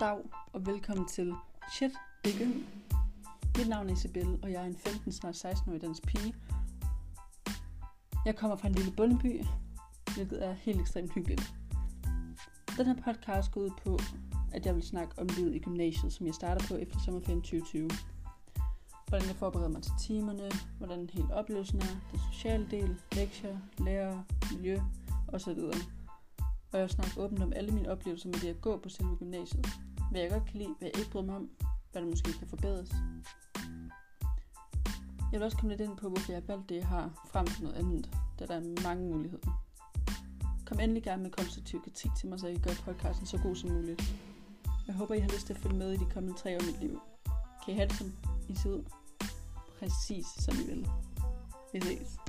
Dag og velkommen til Shit, det er Mit navn er Isabelle, og jeg er en 15, snart 16-årig dansk pige. Jeg kommer fra en lille bundby, hvilket er helt ekstremt hyggeligt. Den her podcast går ud på, at jeg vil snakke om livet i gymnasiet, som jeg starter på efter sommerferien 2020. Hvordan jeg forbereder mig til timerne, hvordan hele oplevelsen er, den sociale del, lektier, lærer, miljø osv. Og jeg vil snakke åbent om alle mine oplevelser med det at gå på selve gymnasiet. Hvad jeg godt kan lide, hvad jeg ikke bryder mig om, hvad der måske kan forbedres. Jeg vil også komme lidt ind på, hvorfor jeg har valgt det, jeg har, frem for noget andet, da der er mange muligheder. Kom endelig gerne med konstruktiv kritik til mig, så jeg kan gøre podcasten så god som muligt. Jeg håber, I har lyst til at følge med i de kommende tre år i mit liv. Kan I have det som I sidder? Præcis som I vil. Vi ses.